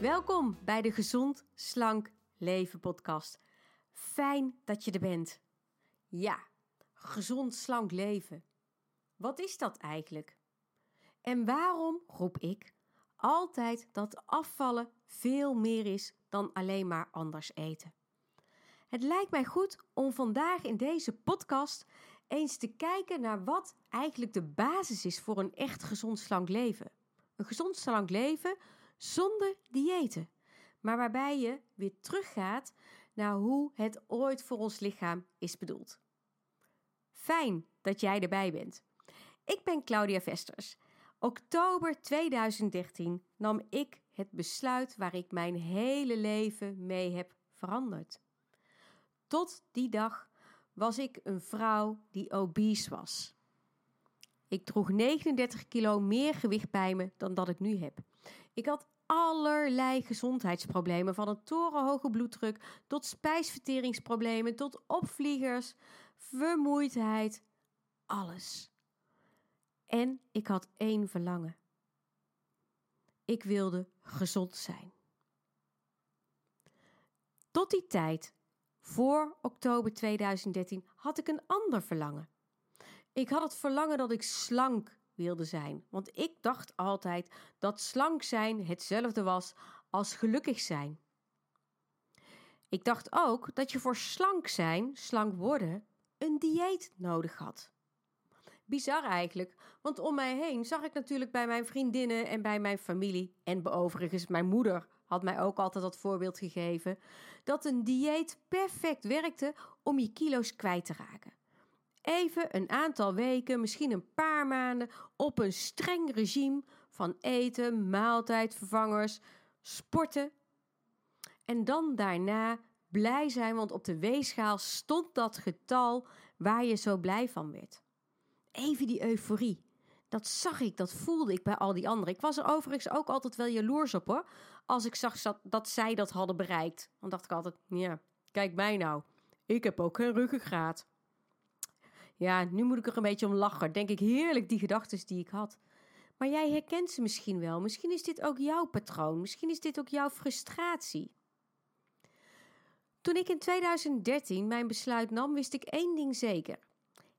Welkom bij de Gezond Slank Leven podcast. Fijn dat je er bent. Ja, gezond slank leven. Wat is dat eigenlijk? En waarom roep ik altijd dat afvallen veel meer is dan alleen maar anders eten? Het lijkt mij goed om vandaag in deze podcast eens te kijken naar wat eigenlijk de basis is voor een echt gezond slank leven. Een gezond slank leven zonder diëten, maar waarbij je weer teruggaat naar hoe het ooit voor ons lichaam is bedoeld. Fijn dat jij erbij bent. Ik ben Claudia Vesters. Oktober 2013 nam ik het besluit waar ik mijn hele leven mee heb veranderd. Tot die dag was ik een vrouw die obese was. Ik droeg 39 kilo meer gewicht bij me dan dat ik nu heb. Ik had allerlei gezondheidsproblemen, van een torenhoge bloeddruk tot spijsverteringsproblemen, tot opvliegers, vermoeidheid, alles. En ik had één verlangen. Ik wilde gezond zijn. Tot die tijd, voor oktober 2013, had ik een ander verlangen. Ik had het verlangen dat ik slank wilde zijn, want ik dacht altijd dat slank zijn hetzelfde was als gelukkig zijn. Ik dacht ook dat je voor slank zijn, slank worden, een dieet nodig had. Bizar eigenlijk, want om mij heen zag ik natuurlijk bij mijn vriendinnen en bij mijn familie, en overigens mijn moeder had mij ook altijd dat voorbeeld gegeven, dat een dieet perfect werkte om je kilo's kwijt te raken. Even een aantal weken, misschien een paar maanden, op een streng regime van eten, maaltijdvervangers, sporten. En dan daarna blij zijn, want op de weegschaal stond dat getal waar je zo blij van werd. Even die euforie. Dat zag ik, dat voelde ik bij al die anderen. Ik was er overigens ook altijd wel jaloers op hoor. Als ik zag dat, dat zij dat hadden bereikt. Dan dacht ik altijd, ja, kijk mij nou. Ik heb ook geen ruggengraat. Ja, nu moet ik er een beetje om lachen. Denk ik heerlijk die gedachten die ik had. Maar jij herkent ze misschien wel. Misschien is dit ook jouw patroon. Misschien is dit ook jouw frustratie. Toen ik in 2013 mijn besluit nam, wist ik één ding zeker.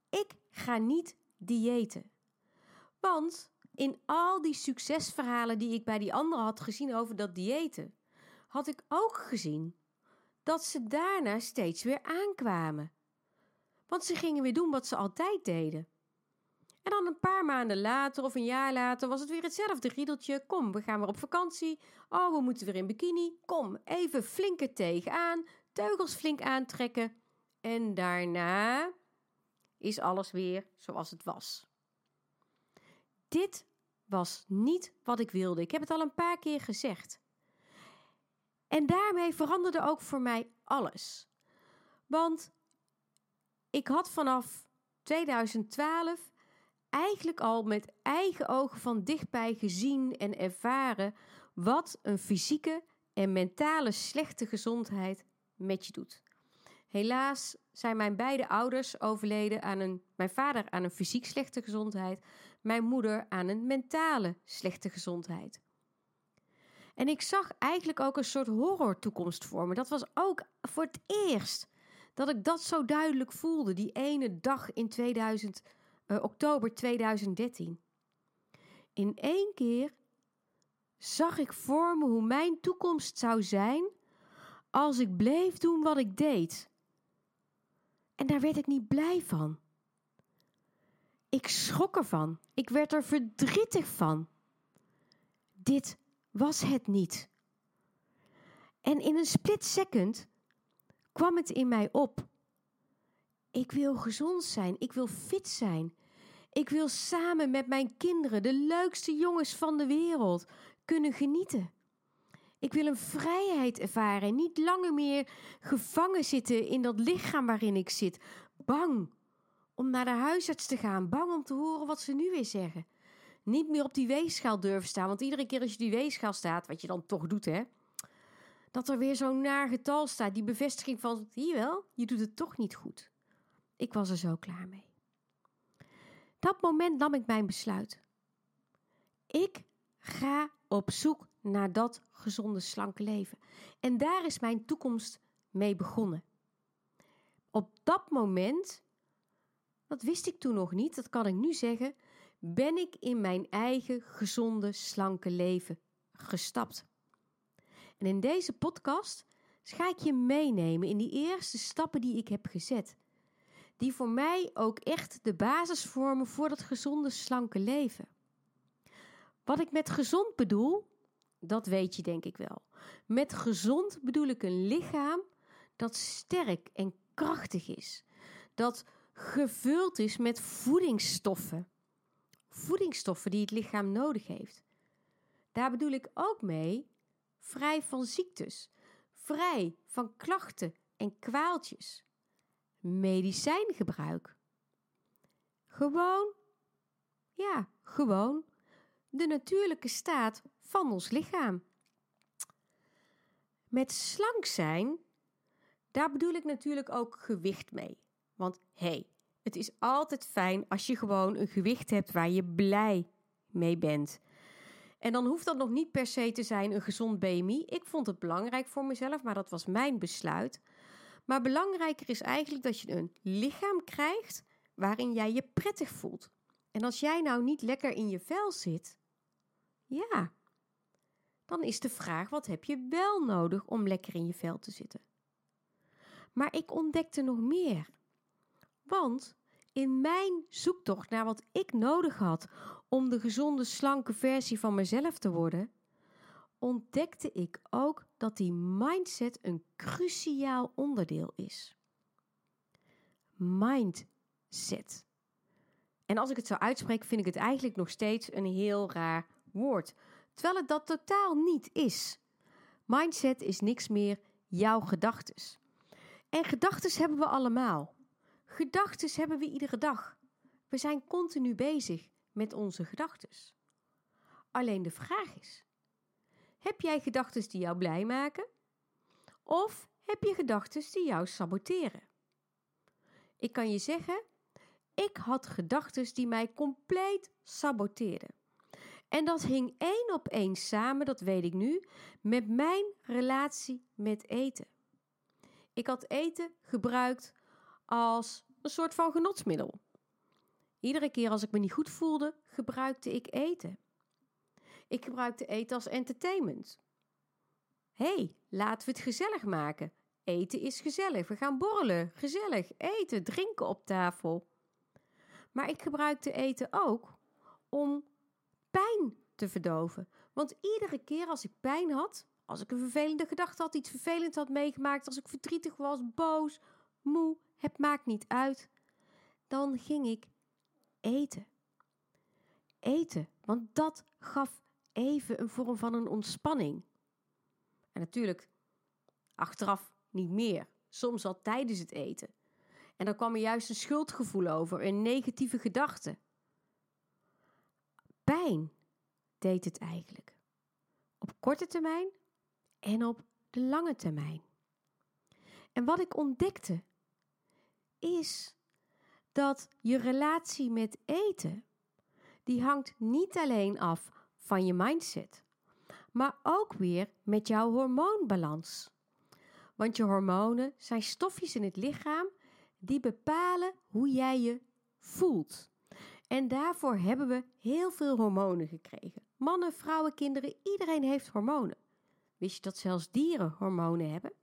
Ik ga niet diëten. Want in al die succesverhalen die ik bij die anderen had gezien over dat diëten, had ik ook gezien dat ze daarna steeds weer aankwamen. Want ze gingen weer doen wat ze altijd deden. En dan een paar maanden later of een jaar later was het weer hetzelfde riedeltje. Kom, we gaan weer op vakantie. Oh, we moeten weer in bikini. Kom, even flinker tegenaan. Teugels flink aantrekken. En daarna is alles weer zoals het was. Dit was niet wat ik wilde. Ik heb het al een paar keer gezegd. En daarmee veranderde ook voor mij alles. Want ik had vanaf 2012 eigenlijk al met eigen ogen van dichtbij gezien en ervaren wat een fysieke en mentale slechte gezondheid met je doet. Helaas zijn mijn beide ouders overleden aan een, mijn vader aan een fysiek slechte gezondheid, mijn moeder aan een mentale slechte gezondheid. En ik zag eigenlijk ook een soort horror toekomst voor me. Dat was ook voor het eerst dat ik dat zo duidelijk voelde, die ene dag in 2000, uh, oktober 2013. In één keer zag ik voor me hoe mijn toekomst zou zijn als ik bleef doen wat ik deed. En daar werd ik niet blij van. Ik schrok ervan. Ik werd er verdrietig van. Dit was het niet. En in een split second kwam het in mij op. Ik wil gezond zijn. Ik wil fit zijn. Ik wil samen met mijn kinderen, de leukste jongens van de wereld, kunnen genieten. Ik wil een vrijheid ervaren en niet langer meer gevangen zitten in dat lichaam waarin ik zit. Bang om naar de huisarts te gaan, bang om te horen wat ze nu weer zeggen. Niet meer op die weegschaal durven staan, want iedere keer als je die weegschaal staat, wat je dan toch doet, hè, dat er weer zo'n naar getal staat, die bevestiging van, hier wel, je doet het toch niet goed. Ik was er zo klaar mee. Dat moment nam ik mijn besluit. Ik ga op zoek naar dat gezonde, slanke leven. En daar is mijn toekomst mee begonnen. Op dat moment, dat wist ik toen nog niet, dat kan ik nu zeggen, ben ik in mijn eigen gezonde, slanke leven gestapt. En in deze podcast ga ik je meenemen in die eerste stappen die ik heb gezet. Die voor mij ook echt de basis vormen voor dat gezonde, slanke leven. Wat ik met gezond bedoel, dat weet je denk ik wel. Met gezond bedoel ik een lichaam dat sterk en krachtig is. Dat gevuld is met voedingsstoffen. Voedingsstoffen die het lichaam nodig heeft. Daar bedoel ik ook mee vrij van ziektes, vrij van klachten en kwaaltjes. Medicijngebruik. Gewoon, ja, gewoon de natuurlijke staat van ons lichaam. Met slank zijn, daar bedoel ik natuurlijk ook gewicht mee. Want hé, hey, het is altijd fijn als je gewoon een gewicht hebt waar je blij mee bent. En dan hoeft dat nog niet per se te zijn een gezond BMI. Ik vond het belangrijk voor mezelf, maar dat was mijn besluit. Maar belangrijker is eigenlijk dat je een lichaam krijgt waarin jij je prettig voelt. En als jij nou niet lekker in je vel zit, ja, dan is de vraag: wat heb je wel nodig om lekker in je vel te zitten? Maar ik ontdekte nog meer. Want in mijn zoektocht naar wat ik nodig had om de gezonde, slanke versie van mezelf te worden, ontdekte ik ook dat die mindset een cruciaal onderdeel is. Mindset. En als ik het zo uitspreek, vind ik het eigenlijk nog steeds een heel raar woord, terwijl het dat totaal niet is. Mindset is niks meer jouw gedachtes. En gedachtes hebben we allemaal. Gedachtes hebben we iedere dag. We zijn continu bezig met onze gedachtes. Alleen de vraag is: heb jij gedachtes die jou blij maken? Of heb je gedachtes die jou saboteren? Ik kan je zeggen, ik had gedachtes die mij compleet saboteerden. En dat hing één op één samen, dat weet ik nu, met mijn relatie met eten. Ik had eten gebruikt als een soort van genotsmiddel. Iedere keer als ik me niet goed voelde, gebruikte ik eten. Ik gebruikte eten als entertainment. hey, laten we het gezellig maken. Eten is gezellig. We gaan borrelen. Gezellig. Eten, drinken op tafel. Maar ik gebruikte eten ook om pijn te verdoven. Want iedere keer als ik pijn had, als ik een vervelende gedachte had, iets vervelends had meegemaakt, als ik verdrietig was, boos, moe, het maakt niet uit, dan ging ik eten. Eten, want dat gaf even een vorm van een ontspanning. En natuurlijk, achteraf niet meer. Soms al tijdens het eten. En dan kwam er juist een schuldgevoel over, een negatieve gedachte. Pijn deed het eigenlijk. Op korte termijn en op de lange termijn. En wat ik ontdekte is dat je relatie met eten, die hangt niet alleen af van je mindset, maar ook weer met jouw hormoonbalans. Want je hormonen zijn stofjes in het lichaam die bepalen hoe jij je voelt. En daarvoor hebben we heel veel hormonen gekregen. Mannen, vrouwen, kinderen, iedereen heeft hormonen. Wist je dat zelfs dieren hormonen hebben?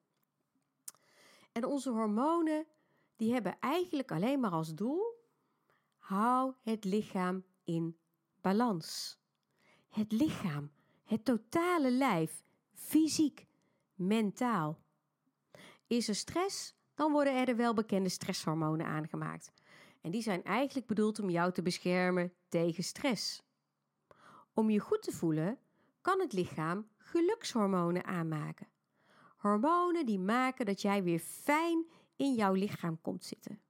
En onze hormonen die hebben eigenlijk alleen maar als doel: hou het lichaam in balans. Het lichaam, het totale lijf, fysiek, mentaal. Is er stress, dan worden er de welbekende stresshormonen aangemaakt. En die zijn eigenlijk bedoeld om jou te beschermen tegen stress. Om je goed te voelen, kan het lichaam gelukshormonen aanmaken. Hormonen die maken dat jij weer fijn in jouw lichaam komt zitten.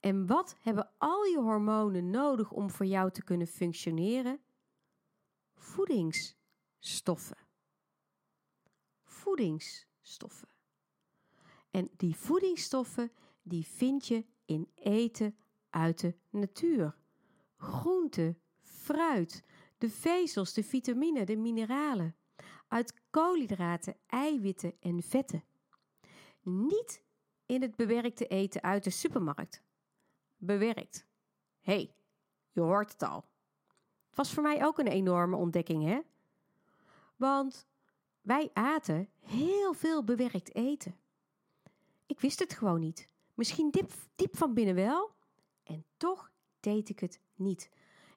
En wat hebben al je hormonen nodig om voor jou te kunnen functioneren? Voedingsstoffen. Voedingsstoffen. En die voedingsstoffen die vind je in eten uit de natuur. Groente, fruit, de vezels, de vitamine, de mineralen, uit koolhydraten, eiwitten en vetten. Niet in het bewerkte eten uit de supermarkt. Bewerkt. Hey, je hoort het al. Het was voor mij ook een enorme ontdekking, hè? Want wij aten heel veel bewerkt eten. Ik wist het gewoon niet. Misschien diep, diep van binnen wel. En toch deed ik het niet.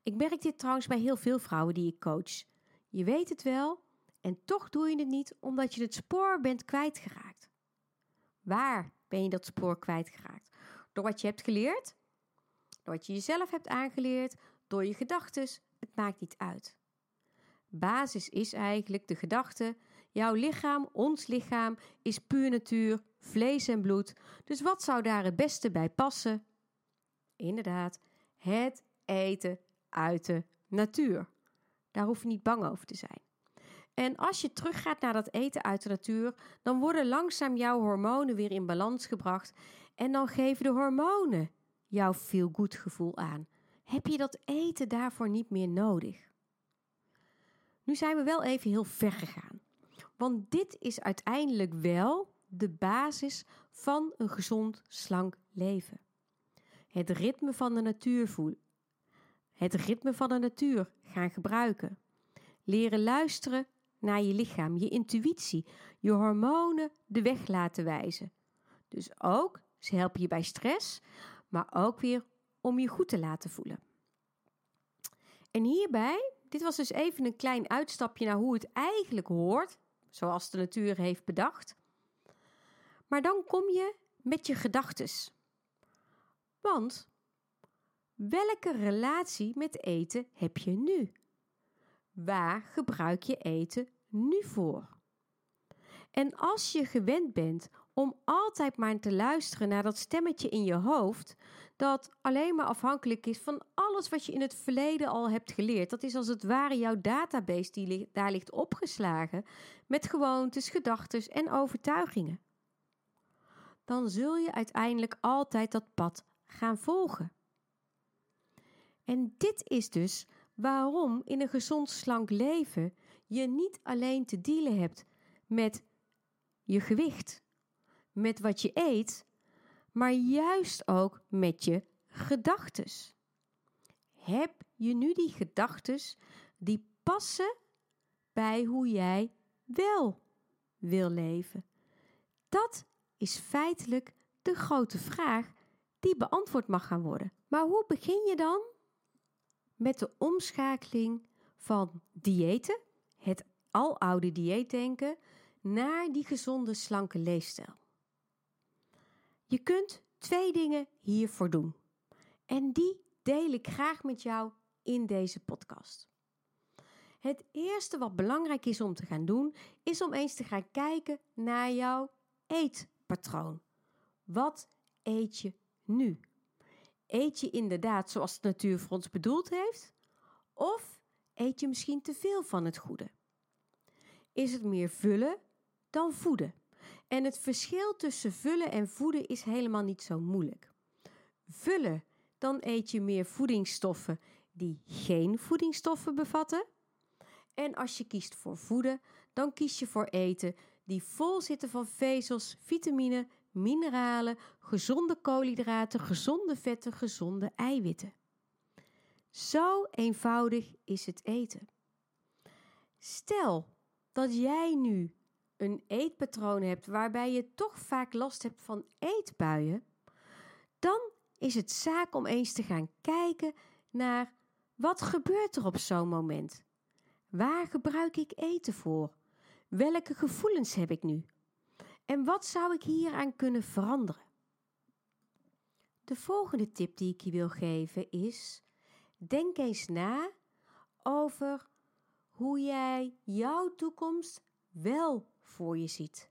Ik merk dit trouwens bij heel veel vrouwen die ik coach. Je weet het wel en toch doe je het niet omdat je het spoor bent kwijtgeraakt. Waar ben je dat spoor kwijtgeraakt? Door wat je hebt geleerd? Door wat je jezelf hebt aangeleerd? Door je gedachten? Het maakt niet uit. Basis is eigenlijk de gedachte: jouw lichaam, ons lichaam, is puur natuur, vlees en bloed. Dus wat zou daar het beste bij passen? Inderdaad, het eten uit de natuur. Daar hoef je niet bang over te zijn. En als je teruggaat naar dat eten uit de natuur, dan worden langzaam jouw hormonen weer in balans gebracht en dan geven de hormonen jouw feel good gevoel aan. Heb je dat eten daarvoor niet meer nodig? Nu zijn we wel even heel ver gegaan. Want dit is uiteindelijk wel de basis van een gezond, slank leven. Het ritme van de natuur voelen. Het ritme van de natuur gaan gebruiken. Leren luisteren naar je lichaam, je intuïtie, je hormonen de weg laten wijzen. Dus ook, ze helpen je bij stress, maar ook weer om je goed te laten voelen. En hierbij, dit was dus even een klein uitstapje naar hoe het eigenlijk hoort, zoals de natuur heeft bedacht. Maar dan kom je met je gedachtes. Want welke relatie met eten heb je nu? Waar gebruik je eten nu voor? En als je gewend bent om altijd maar te luisteren naar dat stemmetje in je hoofd, dat alleen maar afhankelijk is van alles wat je in het verleden al hebt geleerd. Dat is als het ware jouw database die daar ligt opgeslagen met gewoontes, gedachten en overtuigingen. Dan zul je uiteindelijk altijd dat pad gaan volgen. En dit is dus waarom in een gezond slank leven je niet alleen te dealen hebt met je gewicht, met wat je eet, maar juist ook met je gedachtes. Heb je nu die gedachtes die passen bij hoe jij wel wil leven? Dat is feitelijk de grote vraag die beantwoord mag gaan worden. Maar hoe begin je dan? Met de omschakeling van diëten, het aloude dieetdenken, naar die gezonde, slanke leefstijl. Je kunt twee dingen hiervoor doen. En die deel ik graag met jou in deze podcast. Het eerste wat belangrijk is om te gaan doen, is om eens te gaan kijken naar jouw eetpatroon. Wat eet je nu? Eet je inderdaad zoals de natuur voor ons bedoeld heeft? Of eet je misschien te veel van het goede? Is het meer vullen dan voeden? En het verschil tussen vullen en voeden is helemaal niet zo moeilijk. Vullen, dan eet je meer voedingsstoffen die geen voedingsstoffen bevatten. En als je kiest voor voeden, dan kies je voor eten die vol zitten van vezels, vitamine, mineralen, gezonde koolhydraten, gezonde vetten, gezonde eiwitten. Zo eenvoudig is het eten. Stel dat jij nu een eetpatroon hebt waarbij je toch vaak last hebt van eetbuien, dan is het zaak om eens te gaan kijken naar wat gebeurt er op zo'n moment? Waar gebruik ik eten voor? Welke gevoelens heb ik nu? En wat zou ik hieraan kunnen veranderen? De volgende tip die ik je wil geven is: denk eens na over hoe jij jouw toekomst wel voor je ziet.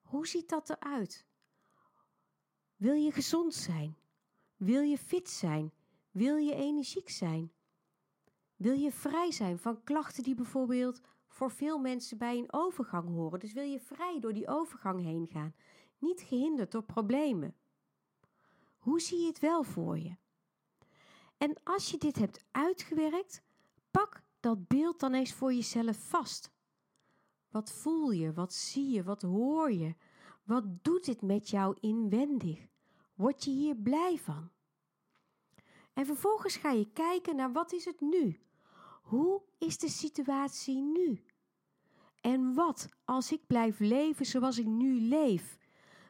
Hoe ziet dat eruit? Wil je gezond zijn? Wil je fit zijn? Wil je energiek zijn? Wil je vrij zijn van klachten die bijvoorbeeld voor veel mensen bij een overgang horen? Dus wil je vrij door die overgang heen gaan, niet gehinderd door problemen? Hoe zie je het wel voor je? En als je dit hebt uitgewerkt, pak dat beeld dan eens voor jezelf vast. Wat voel je? Wat zie je? Wat hoor je? Wat doet dit met jou inwendig? Word je hier blij van? En vervolgens ga je kijken naar wat is het nu? Hoe is de situatie nu? En wat als ik blijf leven zoals ik nu leef?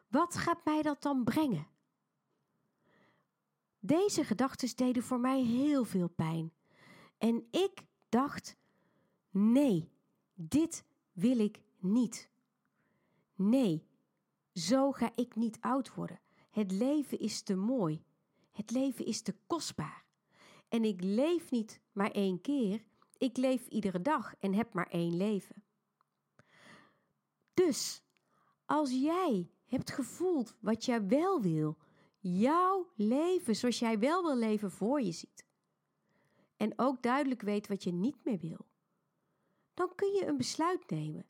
Wat gaat mij dat dan brengen? Deze gedachten deden voor mij heel veel pijn. En ik dacht: nee, dit wil ik niet. Nee, zo ga ik niet oud worden. Het leven is te mooi. Het leven is te kostbaar. En ik leef niet maar één keer. Ik leef iedere dag en heb maar één leven. Dus als jij hebt gevoeld wat jij wel wil, jouw leven zoals jij wel wil leven voor je ziet, en ook duidelijk weet wat je niet meer wil, dan kun je een besluit nemen.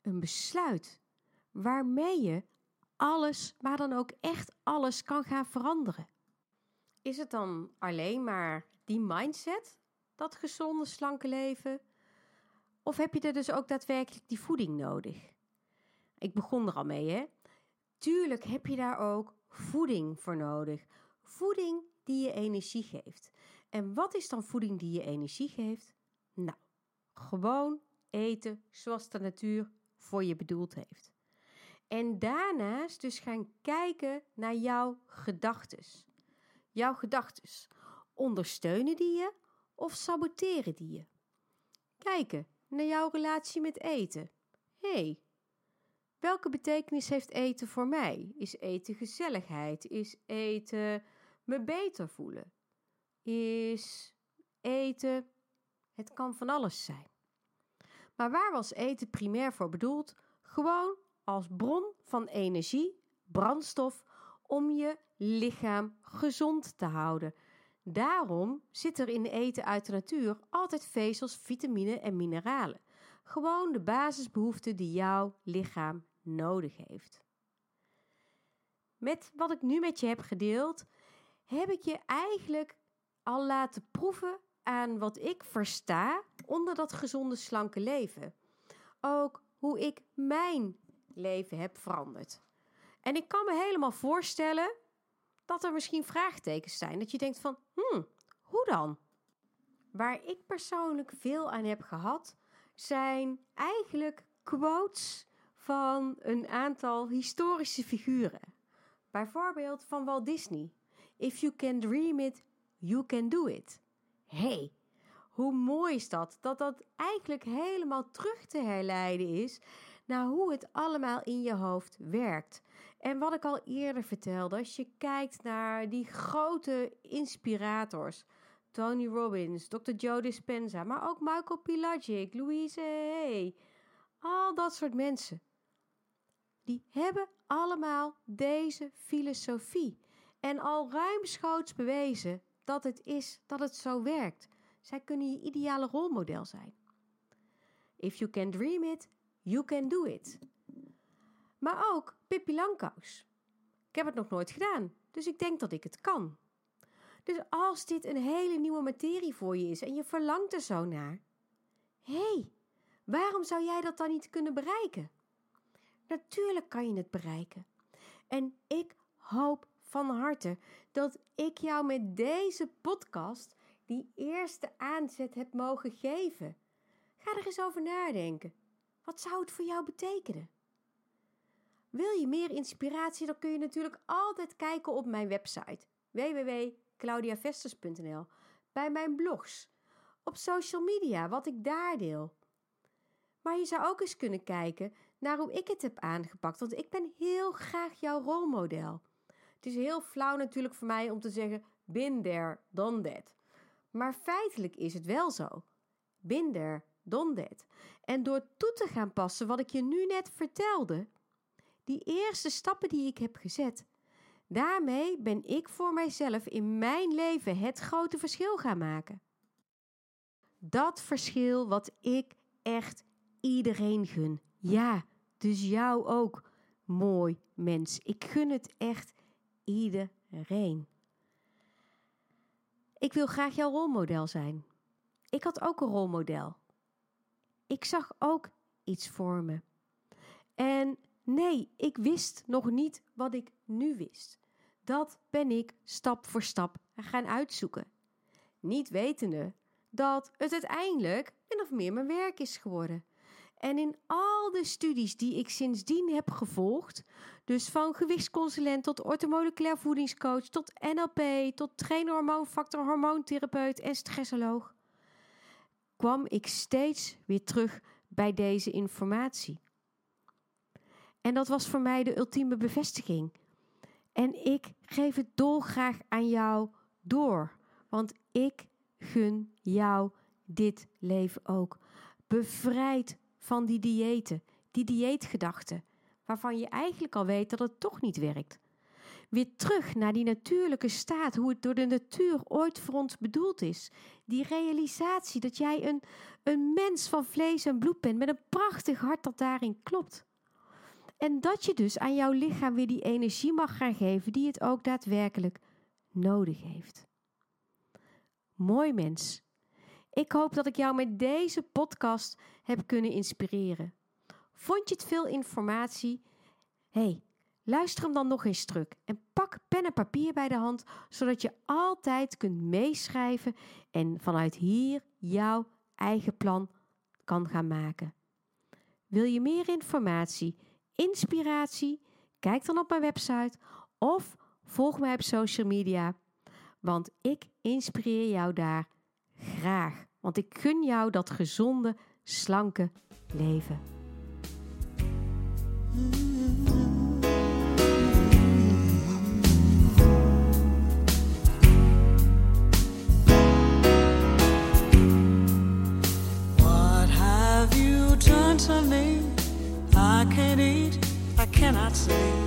Een besluit waarmee je alles, maar dan ook echt alles kan gaan veranderen. Is het dan alleen maar die mindset, dat gezonde, slanke leven? Of heb je er dus ook daadwerkelijk die voeding nodig? Ik begon er al mee, hè? Tuurlijk heb je daar ook voeding voor nodig. Voeding die je energie geeft. En wat is dan voeding die je energie geeft? Nou, gewoon eten zoals de natuur voor je bedoeld heeft. En daarnaast dus gaan kijken naar jouw gedachtes. Jouw gedachtes. Ondersteunen die je of saboteren die je? Kijken naar jouw relatie met eten. hey, welke betekenis heeft eten voor mij? Is eten gezelligheid? Is eten me beter voelen? Is eten. Het kan van alles zijn. Maar waar was eten primair voor bedoeld? Gewoon als bron van energie, brandstof om je lichaam gezond te houden. Daarom zit er in eten uit de natuur altijd vezels, vitamine en mineralen. Gewoon de basisbehoeften die jouw lichaam nodig heeft. Met wat ik nu met je heb gedeeld, heb ik je eigenlijk al laten proeven aan wat ik versta onder dat gezonde, slanke leven. Ook hoe ik mijn leven heb veranderd. En ik kan me helemaal voorstellen dat er misschien vraagtekens zijn. Dat je denkt van, hmm, hoe dan? Waar ik persoonlijk veel aan heb gehad, zijn eigenlijk quotes van een aantal historische figuren. Bijvoorbeeld van Walt Disney. If you can dream it, you can do it. hey, hoe mooi is dat? Dat dat eigenlijk helemaal terug te herleiden is naar hoe het allemaal in je hoofd werkt. En wat ik al eerder vertelde, als je kijkt naar die grote inspirators, Tony Robbins, Dr. Joe Dispenza, maar ook Michael Pilagic, Louise Hay, al dat soort mensen. Die hebben allemaal deze filosofie en al ruimschoots bewezen dat het is, dat het zo werkt. Zij kunnen je ideale rolmodel zijn. If you can dream it, you can do it. Maar ook Pippi Langkous. Ik heb het nog nooit gedaan, dus ik denk dat ik het kan. Dus als dit een hele nieuwe materie voor je is en je verlangt er zo naar, hé, hey, waarom zou jij dat dan niet kunnen bereiken? Natuurlijk kan je het bereiken. En ik hoop van harte dat ik jou met deze podcast die eerste aanzet heb mogen geven. Ga er eens over nadenken. Wat zou het voor jou betekenen? Wil je meer inspiratie, dan kun je natuurlijk altijd kijken op mijn website www.claudiavesters.nl, bij mijn blogs, op social media, wat ik daar deel. Maar je zou ook eens kunnen kijken naar hoe ik het heb aangepakt, want ik ben heel graag jouw rolmodel. Het is heel flauw natuurlijk voor mij om te zeggen: bin there, done that. Maar feitelijk is het wel zo. Bin there, done that. En door toe te gaan passen wat ik je nu net vertelde, die eerste stappen die ik heb gezet, daarmee ben ik voor mijzelf in mijn leven het grote verschil gaan maken. Dat verschil wat ik echt iedereen gun. Ja, dus jou ook, mooi mens. Ik gun het echt iedereen. Ik wil graag jouw rolmodel zijn. ik had ook een rolmodel. Ik zag ook iets voor me. En nee, ik wist nog niet wat ik nu wist. Dat ben ik stap voor stap gaan uitzoeken. Niet wetende dat het uiteindelijk min of meer mijn werk is geworden. En in al de studies die ik sindsdien heb gevolgd, dus van gewichtsconsulent tot orthomoleculair voedingscoach, tot NLP, tot trainer hormoonfactor, hormoontherapeut en stressoloog, kwam ik steeds weer terug bij deze informatie. En dat was voor mij de ultieme bevestiging. En ik geef het dolgraag aan jou door, want ik gun jou dit leven ook. Bevrijd van die diëten, die dieetgedachten, waarvan je eigenlijk al weet dat het toch niet werkt. Weer terug naar die natuurlijke staat, hoe het door de natuur ooit voor ons bedoeld is. Die realisatie dat jij een, een mens van vlees en bloed bent met een prachtig hart dat daarin klopt. En dat je dus aan jouw lichaam weer die energie mag gaan geven die het ook daadwerkelijk nodig heeft. Mooi mens. Ik hoop dat ik jou met deze podcast heb kunnen inspireren. Vond je het veel informatie? hey, luister hem dan nog eens terug en pak pen en papier bij de hand, zodat je altijd kunt meeschrijven en vanuit hier jouw eigen plan kan gaan maken. Wil je meer informatie, inspiratie? Kijk dan op mijn website of volg mij op social media, want ik inspireer jou daar graag. Want ik gun jou dat gezonde, slanke leven. not say